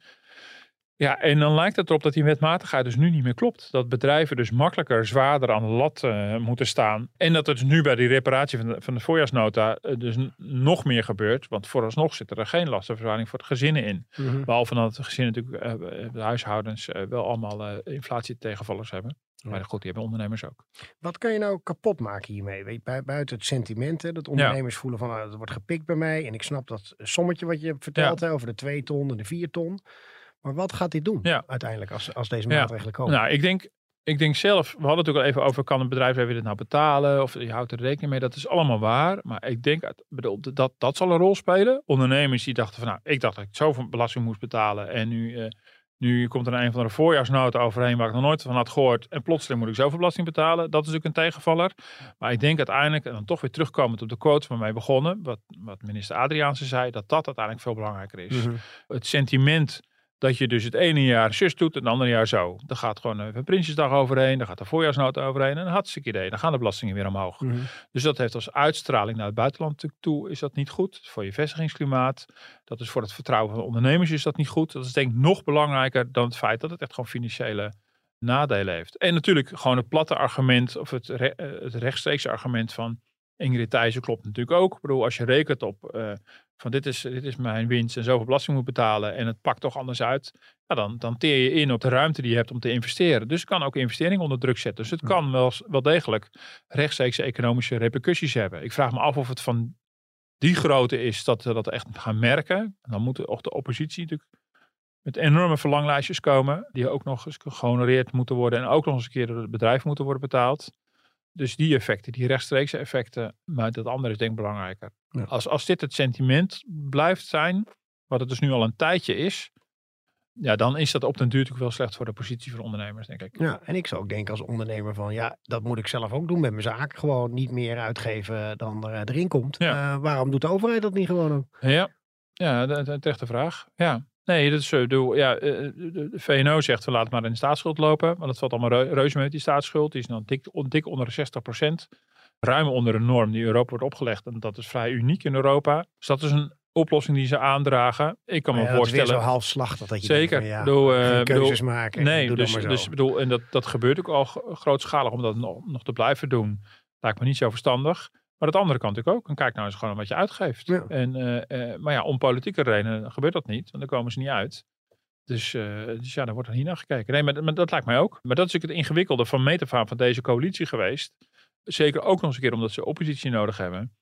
Ja, en dan lijkt het erop dat die wetmatigheid dus nu niet meer klopt. Dat bedrijven dus makkelijker, zwaarder aan de lat eh, moeten staan. En dat dus nu bij die reparatie van de, van de voorjaarsnota eh, dus nog meer gebeurt. Want vooralsnog zit er geen lastenverzwaring voor de gezinnen in. Mhm. Behalve dat de gezinnen natuurlijk, eh, de huishoudens, wel allemaal eh inflatie tegenvallers hebben. Maar goed, die hebben ondernemers ook. Wat kan je nou kapot maken hiermee? Buiten het sentiment, hè, dat ondernemers voelen van nou, dat wordt gepikt bij mij. En ik snap dat sommetje wat je hebt verteld hè, over de 2 ton en de 4 ton. Maar wat gaat dit doen Ja. uiteindelijk als, als deze maatregelen komen? Nou, ik denk, ik denk zelf, we hadden het ook al even over, kan een bedrijf even dit nou betalen? Of je houdt er rekening mee, dat is allemaal waar. Maar ik denk, bedoel, dat, dat zal een rol spelen. Ondernemers die dachten van, nou, ik dacht dat ik zoveel belasting moest betalen. En nu, eh, nu komt er een van de voorjaarsnota overheen waar ik nog nooit van had gehoord. En plotseling moet ik zoveel belasting betalen. Dat is natuurlijk een tegenvaller. Maar ik denk uiteindelijk, en dan toch weer terugkomend op de quote waarmee begonnen. Wat, wat minister Adriaanse zei, dat dat uiteindelijk veel belangrijker is Mhm. het sentiment dat je dus het ene jaar zus doet en het andere jaar zo. Dan gaat gewoon even Prinsjesdag overheen, dan gaat de voorjaarsnota overheen en een hartstikke idee. Dan gaan de belastingen weer omhoog. Mhm. Dus dat heeft als uitstraling naar het buitenland toe is dat niet goed. Voor je vestigingsklimaat, dat is voor het vertrouwen van ondernemers is dat niet goed. Dat is denk ik nog belangrijker dan het feit dat het echt gewoon financiële nadelen heeft. En natuurlijk gewoon het platte argument of het, re- eh, het rechtstreekse argument van Ingrid Thijssen klopt natuurlijk ook. Ik bedoel, als je rekent op eh, van dit is, dit is mijn winst en zoveel belasting moet betalen en het pakt toch anders uit, ja, dan, dan teer je in op de ruimte die je hebt om te investeren. Dus het kan ook investeringen onder druk zetten. Dus het kan wel, wel degelijk rechtstreekse economische repercussies hebben. Ik vraag me af of het van die grootte is dat we dat echt gaan merken. En dan moet ook de oppositie natuurlijk met enorme verlanglijstjes komen, die ook nog eens gehonoreerd moeten worden en ook nog eens een keer door het bedrijf moeten worden betaald. Dus die effecten, die rechtstreekse effecten, maar dat andere is denk ik belangrijker. Ja. Als, als dit het sentiment blijft zijn, wat het dus nu al een tijdje is, ja, dan is dat op den duur natuurlijk wel slecht voor de positie van ondernemers, denk ik. Ja, en ik zou ook denken als ondernemer van ja, dat moet ik zelf ook doen met mijn zaak. Gewoon niet meer uitgeven dan er eh, erin komt. Ja. Eh, waarom doet de overheid dat niet gewoon ook? Ja, ja de, de, terechte vraag. Ja. Nee, dat is zo. Doe, ja, eh, de, de VNO zegt, we laten maar in de staatsschuld lopen. Maar dat valt allemaal reu- reuze mee, die staatsschuld. Die is dan dik, on- dik onder de 60% Ruim onder de norm die Europa wordt opgelegd. En dat is vrij uniek in Europa. Dus dat is een oplossing die ze aandragen. Ik kan me ja, dat is weer voorstellen... zo halfslachtig dat je Zeker. denkt ja, Bedoel, eh, keuzes maken. Nee, doe dus, dus bedoel, en dat, dat gebeurt ook al gro- grootschalig om dat nog, nog te blijven doen. Lijkt me niet zo verstandig. Maar het andere kan natuurlijk ook. En kijk nou eens gewoon wat je uitgeeft. Ja. En, eh, eh, maar ja, om politieke redenen gebeurt dat niet. Want dan komen ze niet uit. Dus, uh, dus ja, daar wordt er niet naar gekeken. Nee, maar, maar, dat lijkt mij ook. Maar dat is natuurlijk het ingewikkelde van metafaan van deze coalitie geweest. Zeker ook nog eens een keer omdat ze oppositie nodig hebben.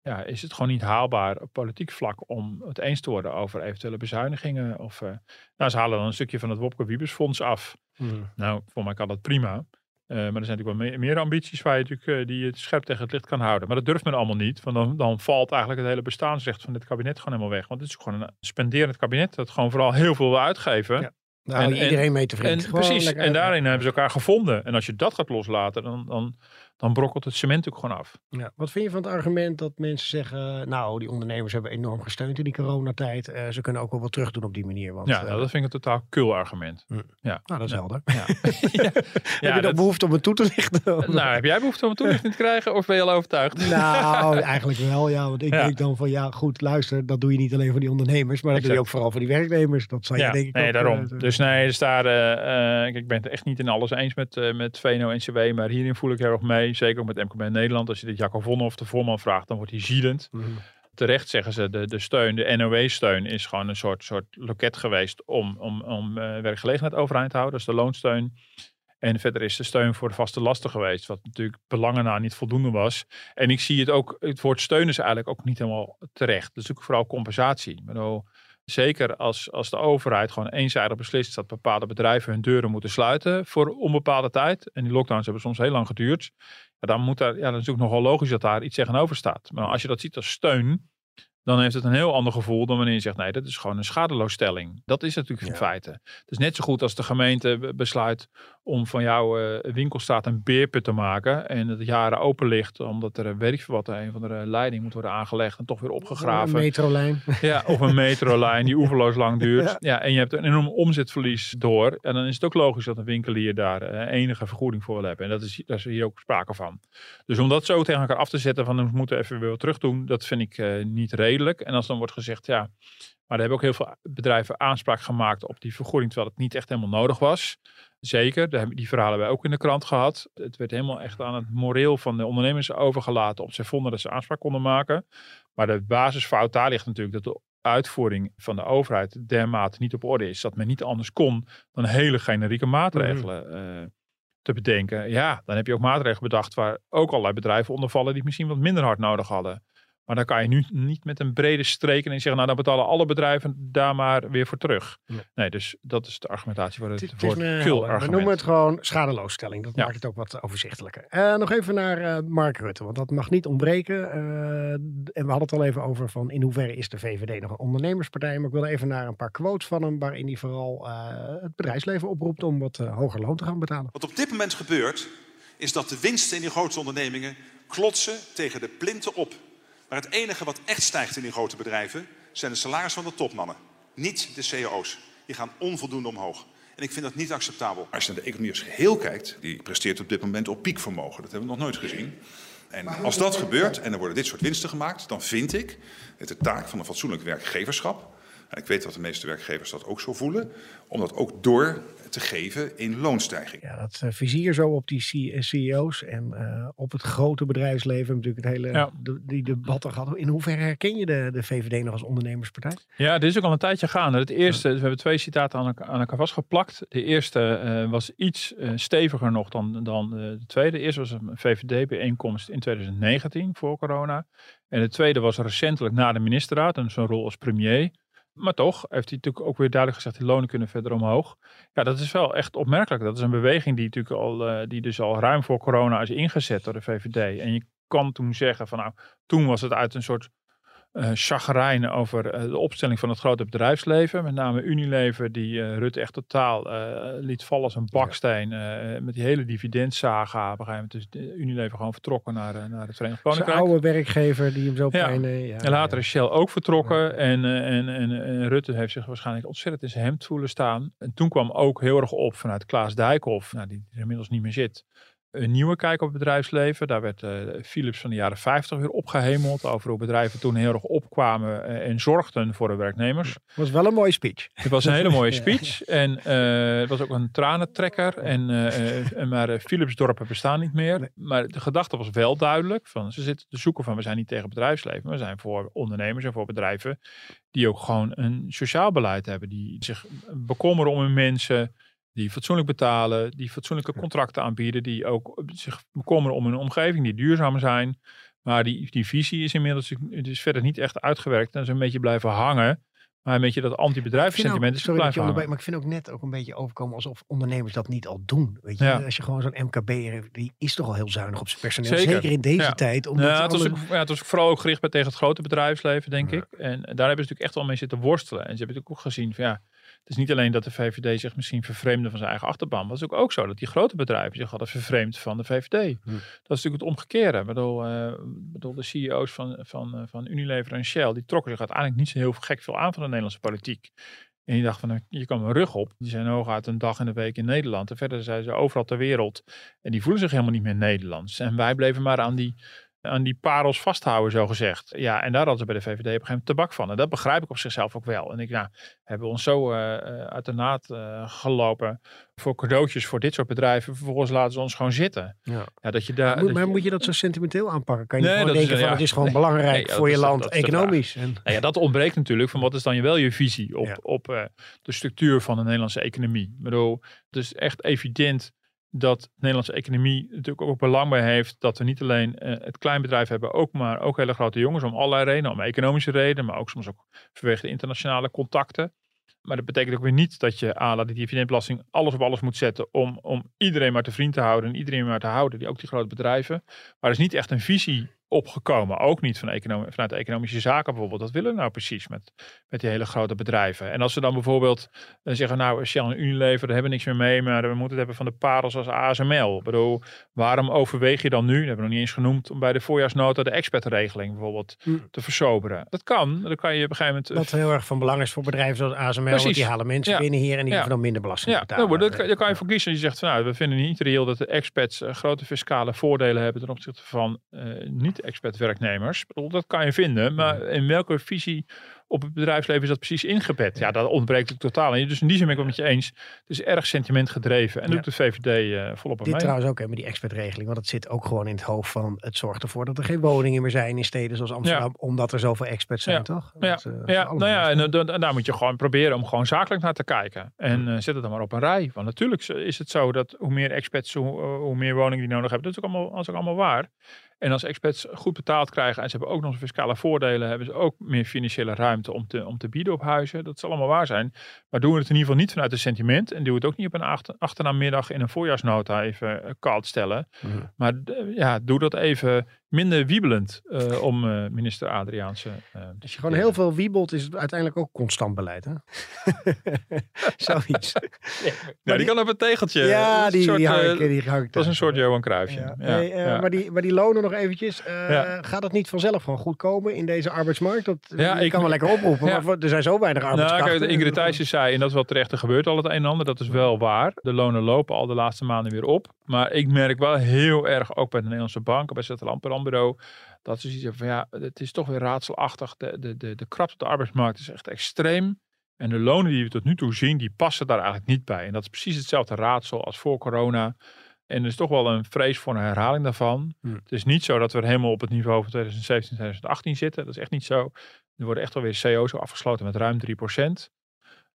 Ja, is het gewoon niet haalbaar op politiek vlak om het eens te worden over eventuele bezuinigingen. Of, uh, nou, ze halen dan een stukje van het Wopke Wiebesfonds af. Mm. Nou, voor mij kan dat prima. Uh, maar er zijn natuurlijk wel meer, meer ambities waar je natuurlijk, uh, die je scherp tegen het licht kan houden. Maar dat durft men allemaal niet. Want dan, dan valt eigenlijk het hele bestaansrecht van dit kabinet gewoon helemaal weg. Want het is gewoon een spenderend kabinet dat gewoon vooral heel veel wil uitgeven. Ja. Daar en, iedereen mee tevreden. En, precies, en daarin hebben ze elkaar gevonden. En als je dat gaat loslaten, dan, dan, dan brokkelt het cement ook gewoon af. Ja. Wat vind je van het argument dat mensen zeggen, nou, die ondernemers hebben enorm gesteund in die coronatijd. Uh, ze kunnen ook wel wat terug doen op die manier. Want, ja, nou, dat vind ik een totaal kul argument. Hm. Ja. Nou, dat is ja. helder. Ja. ja. heb je dat behoefte om het toe te lichten? nou, heb jij behoefte om het toelichting te krijgen of ben je al overtuigd? nou, eigenlijk wel, ja. Want ik denk dan van, ja, goed, luister, dat doe je niet alleen voor die ondernemers, maar dat exact. doe je ook vooral voor die werknemers. Dat zou je denk ik nee, ook, daarom. Uh, dus nee, staat, uh, ik ben het echt niet in alles eens met, met VNO-NCW, maar hierin voel ik heel erg mee. Zeker ook met MKB in Nederland. Als je dit Jacco Vonhoff de voorman vraagt, dan wordt hij zielend. Mhm. Terecht zeggen ze, de, de steun, de NOW-steun is gewoon een soort, soort loket geweest om, om, om uh, werkgelegenheid overeind te houden. Is de loonsteun. En verder is de steun voor de vaste lasten geweest, wat natuurlijk belangen na niet voldoende was. En ik zie het ook, het woord steun is eigenlijk ook niet helemaal terecht. Dus ook vooral compensatie. Ik bedoel, Zeker als, als de overheid gewoon eenzijdig beslist dat bepaalde bedrijven hun deuren moeten sluiten voor onbepaalde tijd. En die lockdowns hebben soms heel lang geduurd. Ja, dan moet daar, ja, dan is het ook nogal logisch dat daar iets tegenover staat. Maar als je dat ziet als steun, dan heeft het een heel ander gevoel dan wanneer je zegt, nee, dat is gewoon een schadeloosstelling. Dat is natuurlijk in ja. feite. Het is net zo goed als de gemeente besluit om van jouw uh, winkelstraat een beerput te maken en het jaren open ligt, omdat er, weet ik veel wat, een van de leiding moet worden aangelegd en toch weer opgegraven. Een metrolijn. Ja, of een metrolijn die oeverloos lang duurt. Ja. ja. en je hebt een enorm omzetverlies door. En dan is het ook logisch dat een winkelier daar enige vergoeding voor wil hebben. En dat is, daar is hier ook sprake van. Dus om dat zo tegen elkaar af te zetten van we moeten even weer terug doen, dat vind ik uh, niet redelijk. En als dan wordt gezegd, ja, maar er hebben ook heel veel bedrijven aanspraak gemaakt op die vergoeding, terwijl het niet echt helemaal nodig was. Zeker, die verhalen hebben wij ook in de krant gehad. Het werd helemaal echt aan het moreel van de ondernemers overgelaten. Op ze vonden dat ze aanspraak konden maken. Maar de basisfout daar ligt natuurlijk dat de uitvoering van de overheid dermate niet op orde is. Dat men niet anders kon dan hele generieke maatregelen mm. uh, te bedenken. Ja, dan heb je ook maatregelen bedacht waar ook allerlei bedrijven onder vallen die het misschien wat minder hard nodig hadden. Maar dan kan je nu niet met een brede streek en zeggen, nou dan betalen alle bedrijven daar maar weer voor terug. Nee, nee dus dat is de argumentatie voor het, het woord kul-argument. We noemen het gewoon schadeloosstelling. Dat ja. maakt het ook wat overzichtelijker. Uh, nog even naar uh, Mark Rutte, want dat mag niet ontbreken. Uh, en we hadden het al even over van in hoeverre is de VVD nog een ondernemerspartij. Maar ik wil even naar een paar quotes van hem, waarin hij vooral het bedrijfsleven oproept om wat hoger loon te gaan betalen. Wat op dit moment gebeurt, is dat de winsten in die grote ondernemingen klotsen tegen de plinten op. Maar het enige wat echt stijgt in die grote bedrijven zijn de salarissen van de topmannen. Niet de CEO's. Die gaan onvoldoende omhoog. En ik vind dat niet acceptabel. Als je naar de economie als geheel kijkt, die presteert op dit moment op piekvermogen. Dat hebben we nog nooit gezien. En als dat gebeurt en er worden dit soort winsten gemaakt, dan vind ik het de taak van een fatsoenlijk werkgeverschap. En ik weet dat de meeste werkgevers dat ook zo voelen. Om dat ook door te geven in loonstijging. Ja, dat uh, vizier zo op die CEO's en uh, op het grote bedrijfsleven. Natuurlijk het hele ja. de, die debatten gehad. In hoeverre herken je de, de VVD nog als ondernemerspartij? Ja, dit is ook al een tijdje gaande. Het eerste, ja. we hebben twee citaten aan elkaar, aan elkaar vastgeplakt. De eerste uh, was iets steviger nog dan, dan de tweede. De eerste was een VVD-bijeenkomst in 2019 voor corona. En de tweede was recentelijk na de ministerraad en zijn rol als premier. Maar toch heeft hij natuurlijk ook weer duidelijk gezegd, die lonen kunnen verder omhoog. Ja, dat is wel echt opmerkelijk. Dat is een beweging die natuurlijk al, uh, die dus al ruim voor corona is ingezet door de VVD. En je kan toen zeggen van nou, toen was het uit een soort uh, chagrijn over uh, de opstelling van het grote bedrijfsleven. Met name Unilever, die uh, Rutte echt totaal liet vallen als een baksteen. met die hele dividendsaga. Op een gegeven moment is Unilever gewoon vertrokken naar, naar het Verenigd Koninkrijk. Zijn oude werkgever die hem zo ja. pijn... Ja, en later is Shell ook vertrokken. En, en, en, en, Rutte heeft zich waarschijnlijk ontzettend in zijn hemd voelen staan. En toen kwam ook heel erg op vanuit Klaas Dijkhoff, nou, die er inmiddels niet meer zit een nieuwe kijk op het bedrijfsleven. Daar werd uh, Philips van de jaren 50 weer opgehemeld over hoe bedrijven toen heel erg opkwamen uh, en zorgden voor de werknemers. Het was wel een mooie speech. Het was een hele mooie speech. En uh, het was ook een tranentrekker. En, maar Philips dorpen bestaan niet meer. Nee. Maar de gedachte was wel duidelijk. Van, ze zitten te zoeken van we zijn niet tegen bedrijfsleven. Maar we zijn voor ondernemers en voor bedrijven die ook gewoon een sociaal beleid hebben. Die zich bekommeren om hun mensen die fatsoenlijk betalen, die fatsoenlijke contracten aanbieden, die ook zich bekommeren om een omgeving die duurzaam zijn. Maar die, die visie is inmiddels dus verder niet echt uitgewerkt en is een beetje blijven hangen. Maar een beetje dat anti-bedrijfssentiment is sorry blijven dat je hangen. Maar ik vind ook net ook een beetje overkomen alsof ondernemers dat niet al doen. Weet je? Ja. Als je gewoon zo'n MKB die is toch al heel zuinig op zijn personeel. Zeker, Zeker in deze ja. tijd. Omdat ja, het, was ook, ja, het was vooral ook gericht bij tegen het grote bedrijfsleven, denk ik. En daar hebben ze natuurlijk echt wel mee zitten worstelen. En ze hebben natuurlijk ook gezien van ja, het is niet alleen dat de VVD zich misschien vervreemde van zijn eigen achterban. Maar het is ook, ook zo dat die grote bedrijven zich hadden vervreemd van de VVD. Hm. Dat is natuurlijk het omgekeerde. Ik bedoel, uh, bedoel, de CEO's van, van, van Unilever en Shell, die trokken zich uiteindelijk niet zo heel gek veel aan van de Nederlandse politiek. En die dacht van, je kan mijn rug op. Die zijn hooguit een dag in de week in Nederland. En verder zijn ze overal ter wereld. En die voelen zich helemaal niet meer Nederlands. En wij bleven maar aan die aan die parels vasthouden, zo gezegd. Ja, en daar hadden ze bij de VVD op een gegeven moment tabak van. En dat begrijp ik op zichzelf ook wel. En ik, nou, hebben ons zo uh, uit de naad uh, gelopen voor cadeautjes voor dit soort bedrijven. Vervolgens laten ze ons gewoon zitten. Ja. ja dat je daar, maar moet, dat maar je, moet je dat zo sentimenteel aanpakken? Kan je Nee, gewoon dat is- denken van ja. het is gewoon Nee. belangrijk Nee, voor je is- land, dat economisch. En, Nou ja, dat ontbreekt natuurlijk van wat is dan je wel je visie op, Ja. op eh, de structuur van de Nederlandse economie. Ik bedoel, het is echt evident dat de Nederlandse economie natuurlijk ook belang bij heeft dat we niet alleen eh, het kleinbedrijf hebben, ook maar ook hele grote jongens om allerlei redenen, om economische redenen, maar ook soms ook vanwege de internationale contacten. Maar dat betekent ook weer niet dat je à la die dividendbelasting alles op alles moet zetten om, om iedereen maar te vriend te houden en iedereen maar te houden, die, ook die grote bedrijven. Maar er is niet echt een visie opgekomen, ook niet van economie, vanuit economische zaken bijvoorbeeld. Wat willen we nou precies met, met die hele grote bedrijven? En als we dan bijvoorbeeld eh, zeggen, nou Shell en Unilever, daar hebben we niks meer mee, maar we moeten het hebben van de parels als ASML. Ik bedoel, waarom overweeg je dan nu, dat hebben we nog niet eens genoemd, om bij de voorjaarsnota de expertregeling bijvoorbeeld Hm. te versoberen? Dat kan, dan kan je op een gegeven moment... Wat heel erg van belang is voor bedrijven zoals ASML. Want die halen mensen Ja. binnen hier en die Ja. hoeven dan minder belasting Ja, betalen. nou, dat, kan- daar kan je voor kiezen. Je zegt van nou, we vinden niet reëel dat de expats eh, grote fiscale voordelen hebben ten opzichte van eh, niet-expat werknemers. Ik bedoel, dat kan je vinden, maar in welke visie op het bedrijfsleven is dat precies ingebed? Ja, dat ontbreekt het totaal. En dus in die zin ben ik het met je eens. Het is erg sentiment gedreven en Ja. doet de VVD eh, volop aan Dit mee. trouwens ook hè, met die expertregeling. Want het zit ook gewoon in het hoofd van het zorgt ervoor dat er geen woningen meer zijn in steden zoals Amsterdam. Omdat er zoveel experts zijn, Ja. toch? Ja, Dat, eh, ja, nou ja, en, dan- daar moet je gewoon proberen om gewoon zakelijk naar te kijken. En eh, zet het dan maar op een rij. Want natuurlijk is het zo dat hoe meer expats, hoe, eh, hoe meer woningen die nodig hebben. Dat is ook allemaal, dat is ook allemaal waar. En als expats goed betaald krijgen en ze hebben ook nog fiscale voordelen, hebben ze ook meer financiële ruimte om te, om te bieden op huizen. Dat zal allemaal waar zijn. Maar doen we het in ieder geval niet vanuit een sentiment. En doe het ook niet op een achter, achternaamiddag in een voorjaarsnota even eh, koud stellen. Mhm. Maar eh, ja, doe dat even minder wiebelend eh, om eh, minister Adriaanse. Als je gewoon heel veel wiebelt, is het uiteindelijk ook constant beleid. Hè? Zoiets. Ja, die kan op een tegeltje. ja, die, soort, die ik, die ik Dat is een soort Johan Cruijffje. Ja. Ja. Nee, eh, ja. Maar, die, maar die lonen nog eventjes. eh, Ja. Gaat dat niet vanzelf gewoon goed komen in deze arbeidsmarkt? Dat, Ja, ik- kan wel lekker oproepen, Ja. maar er zijn zo weinig Nou, arbeidskrachten. kijk, Ingrid Thijssen zei, en dat is wel terecht, er gebeurt al het een en ander. Dat is wel waar. De lonen lopen al de laatste maanden weer op. Maar ik merk wel heel erg, ook bij de Nederlandse banken, bij het Landbureau, dat ze zoiets hebben van, ja, het is toch weer raadselachtig. De, de, de, de krapte op de arbeidsmarkt is echt extreem. En de lonen die we tot nu toe zien, die passen daar eigenlijk niet bij. En dat is precies hetzelfde raadsel als voor corona. En er is toch wel een vrees voor een herhaling daarvan. Hmm. Het is niet zo dat we helemaal op het niveau van 2017, 2018 zitten. Dat is echt niet zo. Er worden echt wel weer CO's afgesloten met ruim 3%.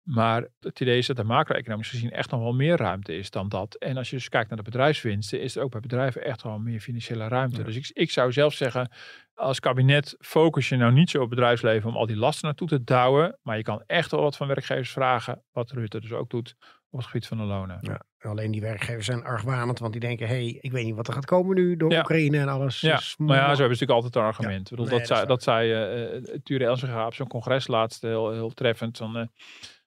Maar het idee is dat er macro-economisch gezien echt nog wel meer ruimte is dan dat. En als je dus kijkt naar de bedrijfswinsten, is er ook bij bedrijven echt wel meer financiële ruimte. Ja. Dus ik, ik zou zelf zeggen, als kabinet focus je nou niet zo op bedrijfsleven om al die lasten naartoe te douwen. Maar je kan echt wel wat van werkgevers vragen, wat Rutte dus ook doet op het gebied van de lonen. Ja, alleen die werkgevers zijn argwanend, want die denken, hé, hey, ik weet niet wat er gaat komen nu door Ja. Oekraïne en alles. Ja, Dus, maar ja, zo hebben ze natuurlijk altijd een argument. Ik bedoel, Nee, dat, zei, dat zei eh, Ture Elsinga op zo'n congres laatst heel, heel treffend. Van, eh,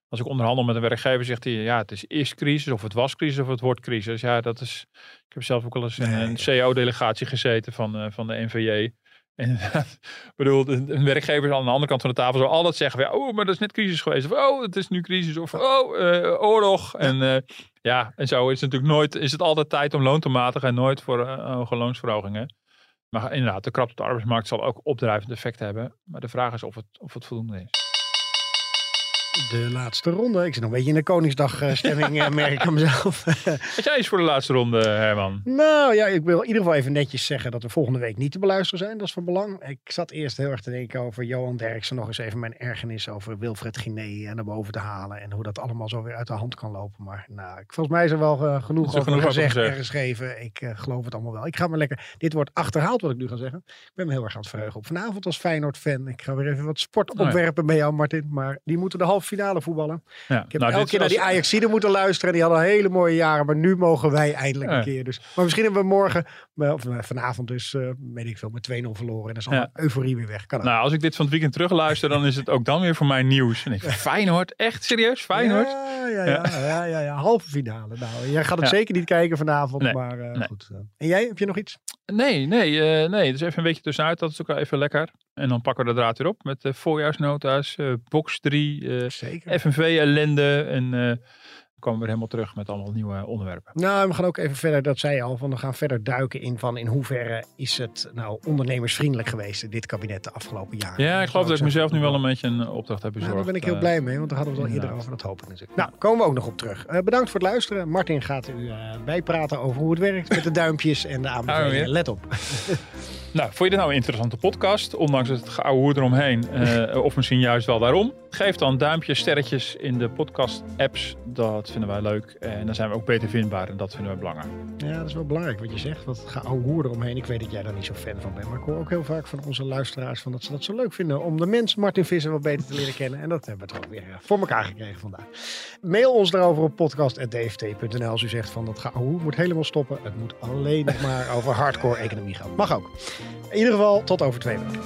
als ik onderhandel met een werkgever, zegt hij, ja, het is eerst crisis, of het was crisis, of het wordt crisis. Ja, dat is, ik heb zelf ook wel eens in Nee. een CEO-delegatie gezeten van, eh, van de NVJ. En ik bedoel, de, de werkgevers aan de andere kant van de tafel zo altijd zeggen, ja, oh, maar dat is net crisis geweest. Of, oh, het is nu crisis. Of, oh, eh, oorlog. En eh, Ja, en zo is het natuurlijk nooit, is het altijd tijd om loon te matigen en nooit voor hoge loonsverhogingen. Maar inderdaad, de krapte op de arbeidsmarkt zal ook opdrijvend effect hebben. Maar de vraag is of het, of het voldoende is. De laatste ronde. Ik zit nog een beetje in de Koningsdag-stemming, ja. merk ik aan mezelf. Wat jij eens voor de laatste ronde, Herman? Nou ja, ik wil in ieder geval even netjes zeggen dat we volgende week niet te beluisteren zijn. Dat is van belang. Ik zat eerst heel erg te denken over Johan Derksen. Nog eens even mijn ergernis over Wilfred Giné naar boven te halen. En hoe dat allemaal zo weer uit de hand kan lopen. Maar nou, volgens mij is er wel uh, genoeg over genoeg gezegd en geschreven. Ik uh, geloof het allemaal wel. Ik ga maar lekker. Dit wordt achterhaald wat ik nu ga zeggen. Ik ben me heel erg aan het verheugen op vanavond als Feyenoord-fan. Ik ga weer even wat sport opwerpen bij jou, Martin. Maar die moeten de halve finale voetballen. Ja, ik heb nou, elke keer naar die Ajaxiden moeten luisteren. Die hadden hele mooie jaren. Maar nu mogen wij eindelijk een keer. Dus, maar misschien hebben we morgen, of vanavond dus, uh, weet ik veel, met 2-0 verloren. En dan is alle euforie weer weg. Kan nou, als ik dit van het weekend terugluister, dan is het ook dan weer voor mij nieuws. En ik Feyenoord, echt serieus? Feyenoord? Ja, ja, ja. ja, ja, ja, Halve finale. Nou, jij gaat het zeker niet kijken vanavond. Nee, maar uh, nee. goed. En jij, heb je nog iets? Nee, nee, uh, nee. Dus even een beetje tussenuit. Dat is ook wel even lekker. En dan pakken we de draad weer op met uh, voorjaarsnota's, uh, box 3, FNV-ellende. En komen we weer helemaal terug met allemaal nieuwe onderwerpen. Nou, we gaan ook even verder, dat zei je al, van we gaan verder duiken in van in hoeverre is het nou ondernemersvriendelijk geweest, dit kabinet de afgelopen jaren. Ja, ik geloof dat ik mezelf nu wel een beetje een opdracht heb bezorgd. Nou, daar ben ik heel blij mee, want daar hadden we het al eerder over, dat hoop ik natuurlijk. Nou, komen we ook nog op terug. bedankt voor het luisteren. Martin gaat u bijpraten over hoe het werkt met de duimpjes en de aanbevelingen. Let op. Nou, vond je dit nou een interessante podcast? Ondanks het geouwe eromheen. Uh, of misschien juist wel daarom. Geef dan duimpjes, sterretjes in de podcast-apps. Dat vinden wij leuk. En dan zijn we ook beter vindbaar. En dat vinden we belangrijk. Ja, dat is wel belangrijk wat je zegt. Wat geouwe eromheen. Ik weet dat jij daar niet zo fan van bent. Maar ik hoor ook heel vaak van onze luisteraars van dat ze dat zo leuk vinden. Om de mens Martin Visser wat beter te leren kennen. En dat hebben we toch weer voor elkaar gekregen vandaag. Mail ons daarover op podcast.dft.nl als u zegt van dat geouwe moet helemaal stoppen. Het moet alleen nog maar over hardcore economie gaan. Mag ook. In ieder geval, tot over twee weken.